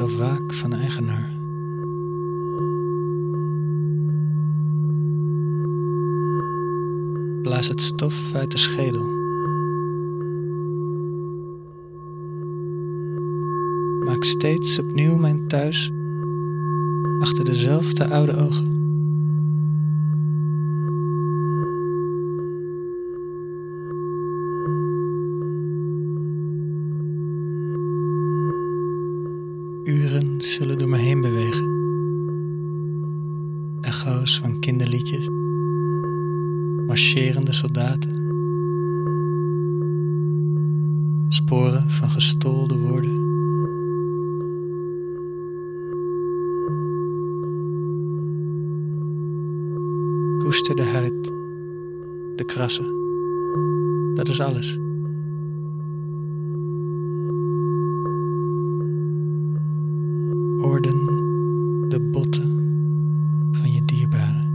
zo vaak van eigenaar. Blaas het stof uit de schedel. Maak steeds opnieuw mijn thuis achter dezelfde oude ogen. Uren zullen door me heen bewegen. Echo's van kinderliedjes, marcherende soldaten, sporen van gestolde woorden. Koester de huid, de krassen. Dat is alles. Orden de botten van je dierbaren.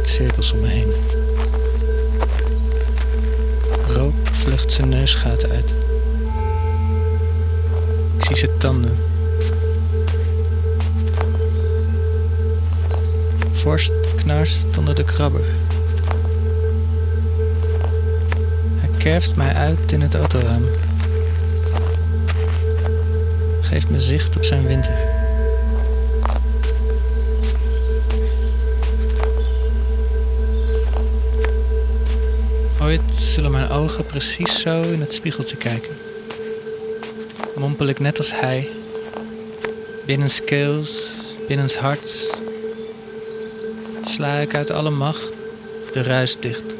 Trekt cirkels om me heen. Rook vlucht zijn neusgaten uit. Ik zie zijn tanden. Vorst knarst onder de krabber. Hij kerft mij uit in het autoraam. Geeft me zicht op zijn winter. Ooit zullen mijn ogen precies zo in het spiegeltje kijken. Mompel ik net als hij. Binnenskeels, binnens hart. Sla ik uit alle macht de ruis dicht.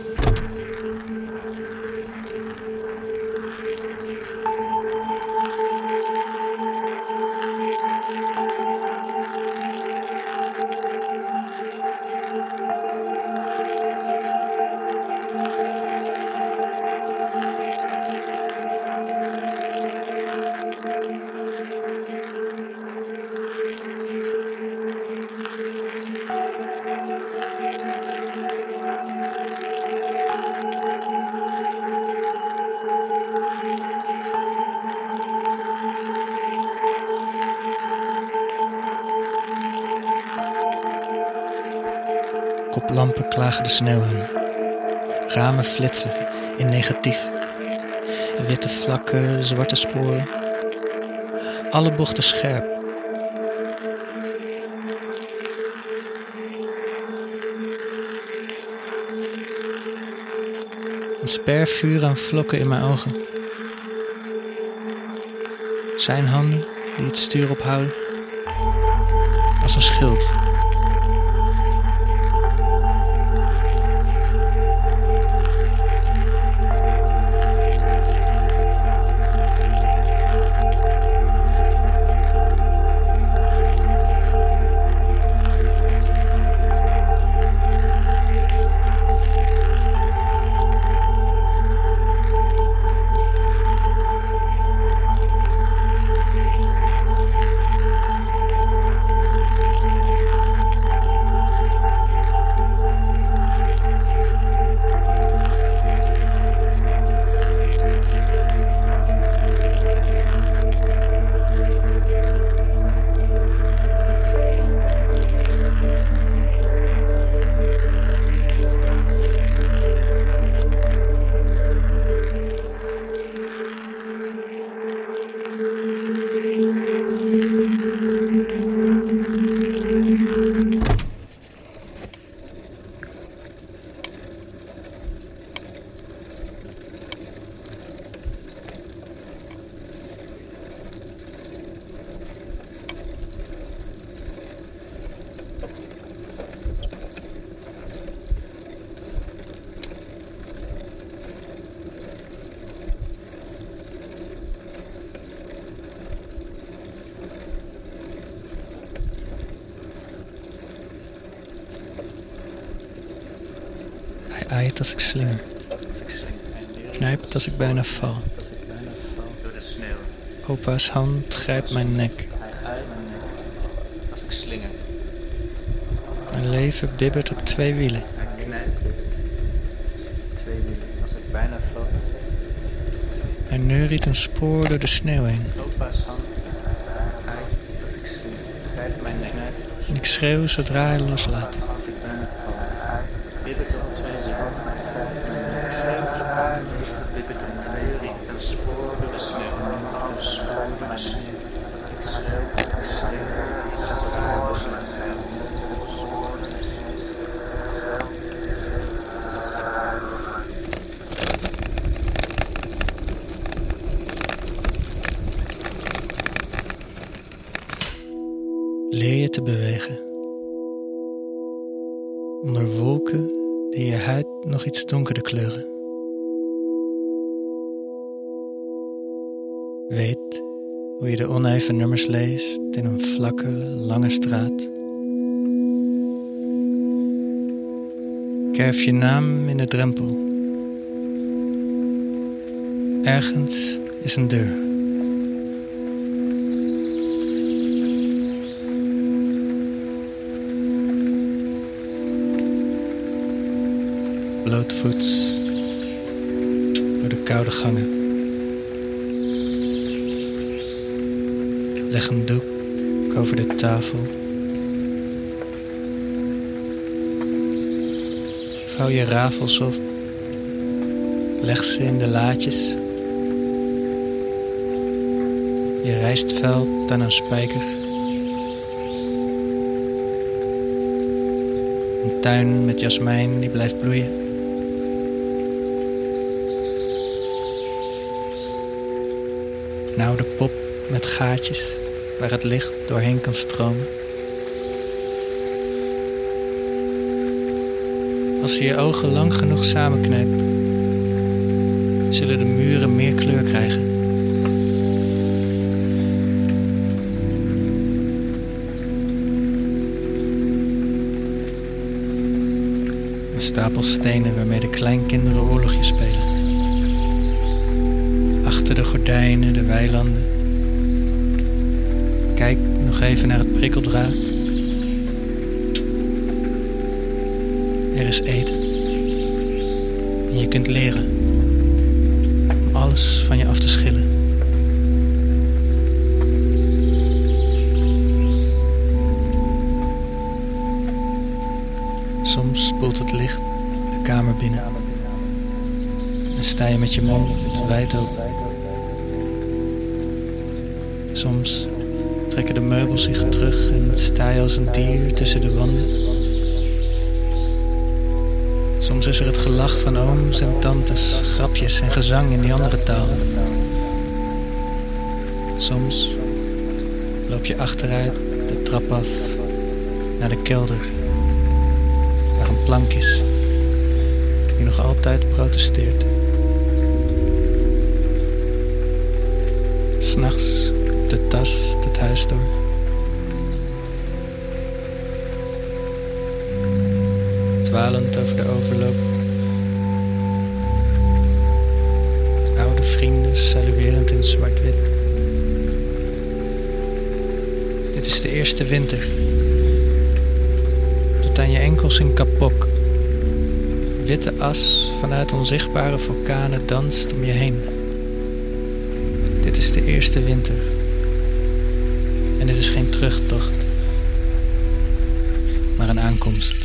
Koplampen klagen de sneeuw aan. Ramen flitsen in negatief. Witte vlakken, zwarte sporen. Alle bochten scherp. Een spervuur aan vlokken in mijn ogen. Zijn handen die het stuur ophouden. Als een schild. Als ik slinger. Knijpt als ik bijna val. Opa's hand grijpt mijn nek. Mijn leven bibbert op twee wielen. Hij neuriet een spoor door de sneeuw heen. En ik schreeuw zodra hij loslaat. Als ik bijna val. Hij. Bibbert op twee wielen. Grijpt mijn nek. Schreeuwt haar. Bibbert op twee wielen. Een spoor door de sneeuw. Een spoor door de sneeuw. Ik schreeuw. Ik schreeuw. Zodra hij loslaat. Leer je bewegen. Onder wolken die je huid nog iets donkerder kleuren. Weet hoe je de oneven nummers leest in een vlakke, lange straat. Kerf je naam in de drempel. Ergens is een deur. Blootvoets door de koude gangen. Leg een doek over de tafel. Vouw je rafels op. Leg ze in de laadjes. Je rijstveld aan een spijker. Een tuin met jasmijn die blijft bloeien. Een oude pop met gaatjes waar het licht doorheen kan stromen. Als je je ogen lang genoeg samenknijpt, zullen de muren meer kleur krijgen. Een stapel stenen waarmee de kleinkinderen oorlogjes spelen. Gordijnen, de weilanden. Kijk nog even naar het prikkeldraad. Er is eten. En je kunt leren om alles van je af te schillen. Soms spoelt het licht de kamer binnen en sta je met je mond wijd open. Soms trekken de meubels zich terug en sta je als een dier tussen de wanden. Soms is er het gelach van ooms en tantes, grapjes en gezang in die andere talen. Soms loop je achteruit de trap af naar de kelder, waar een plank is die nog altijd protesteert. S'nachts de tas het huis door. Dwalend over de overloop. Oude vrienden saluerend in zwart-wit. Dit is de eerste winter. Tot aan je enkels in kapok. Witte as vanuit onzichtbare vulkanen danst om je heen. Dit is de eerste winter. En dit is geen terugtocht, maar een aankomst.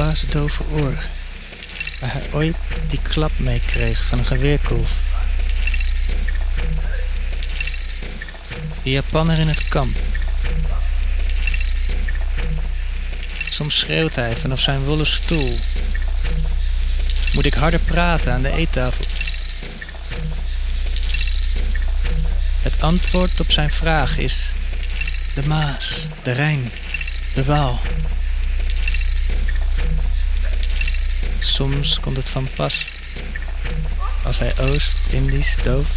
Opa's dove oor. Waar hij ooit die klap mee kreeg van een geweerkolf. Die Japanner in het kamp. Soms schreeuwt hij vanaf zijn wollen stoel. Moet ik harder praten aan de eettafel? Het antwoord op zijn vraag is de Maas, de Rijn, de Waal. Soms komt het van pas als hij Oost-Indisch doof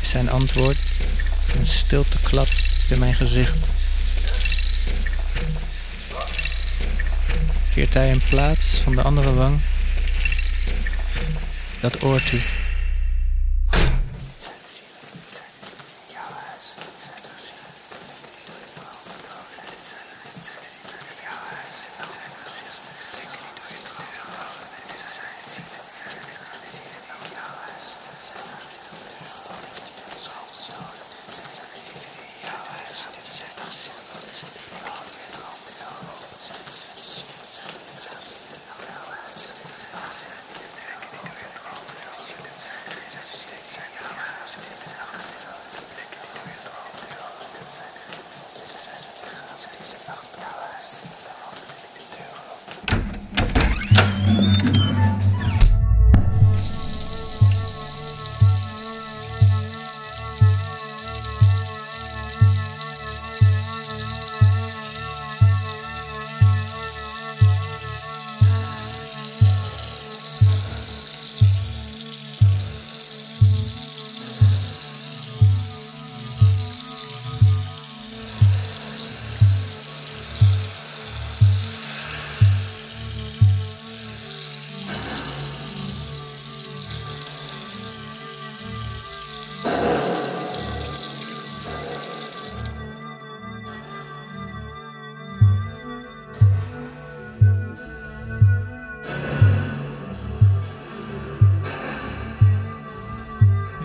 is zijn antwoord een stilte klap in mijn gezicht. Keert hij in plaats van de andere wang dat oor toe.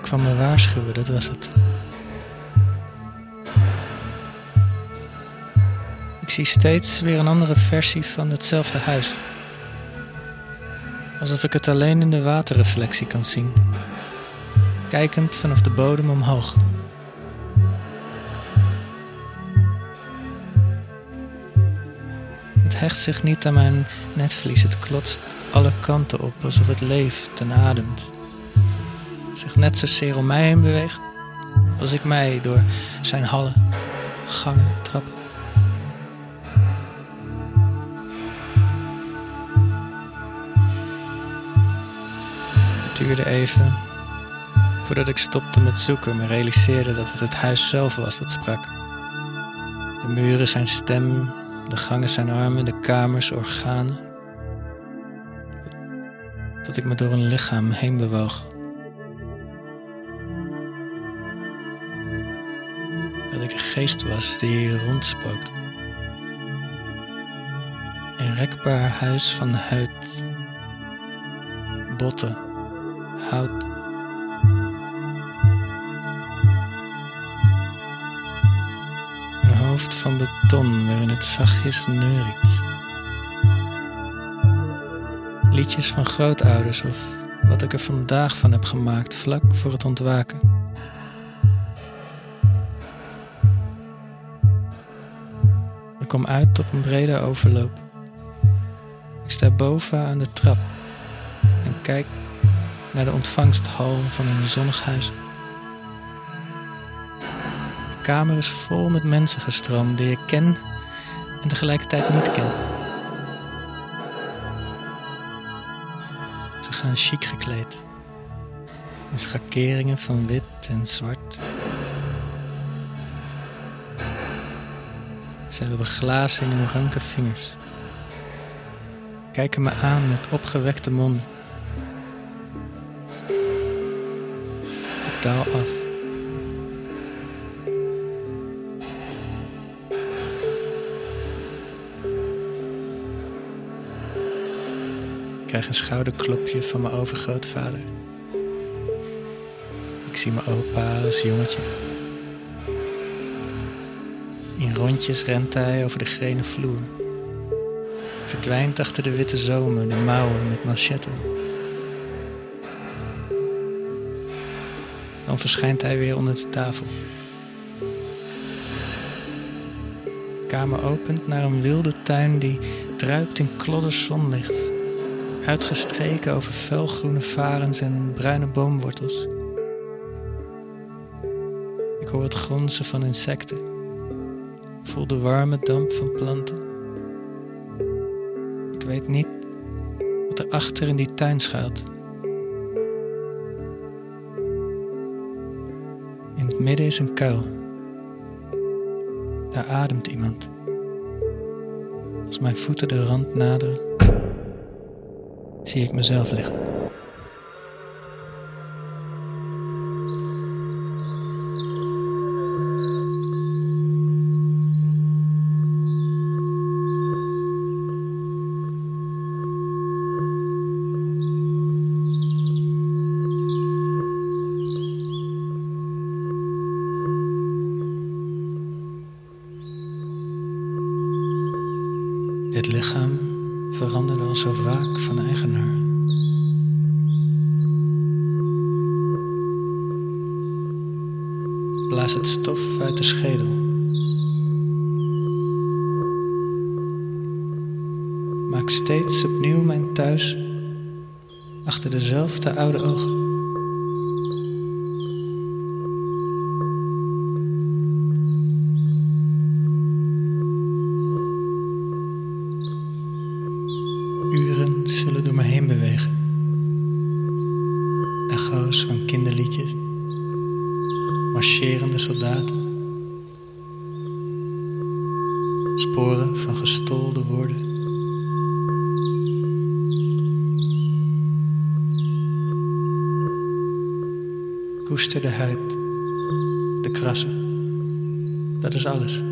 Kwam me waarschuwen, dat was het. Ik zie steeds weer een andere versie van hetzelfde huis. Alsof ik het alleen in de waterreflectie kan zien. Kijkend vanaf de bodem omhoog. Het hecht zich niet aan mijn netvlies. Het klotst alle kanten op alsof het leeft en ademt. Zich net zozeer om mij heen beweegt als ik mij door zijn hallen, gangen, trappen. Het duurde even voordat ik stopte met zoeken, me realiseerde dat het het huis zelf was dat sprak. De muren zijn stem, de gangen zijn armen, de kamers organen. Dat ik me door een lichaam heen bewoog. Was die rondspookte. Een rekbaar huis van huid, botten, hout. Een hoofd van beton waarin het zachtjes neuriet. Liedjes van grootouders of wat ik er vandaag van heb gemaakt vlak voor het ontwaken. Kom uit op een brede overloop. Ik sta boven aan de trap en kijk naar de ontvangsthal van een zonnig huis. De kamer is vol met mensen gestroomd die ik ken en tegelijkertijd niet ken. Ze gaan chic gekleed. In schakeringen van wit en zwart. Ze hebben glazen in hun ranke vingers. Kijken me aan met opgewekte monden. Ik daal af. Ik krijg een schouderklopje van mijn overgrootvader. Ik zie mijn opa als jongetje. In rondjes rent hij over de grene vloer. verdwijnt achter de witte zomen, de mouwen met manchetten. Dan verschijnt hij weer onder de tafel. De kamer opent naar een wilde tuin die druipt in klodders zonlicht, uitgestreken over felgroene varens en bruine boomwortels. Ik hoor het gronzen van insecten, de warme damp van planten. Ik weet niet wat er achter in die tuin schuilt. In het midden is een kuil. Daar ademt iemand. Als mijn voeten de rand naderen, zie ik mezelf liggen. Dit lichaam veranderde al zo vaak van eigenaar. Blaas het stof uit de schedel. Maak steeds opnieuw mijn thuis achter dezelfde oude ogen. Van kinderliedjes, marcherende soldaten, sporen van gestolde woorden. Koester de huid, de krassen, dat is alles.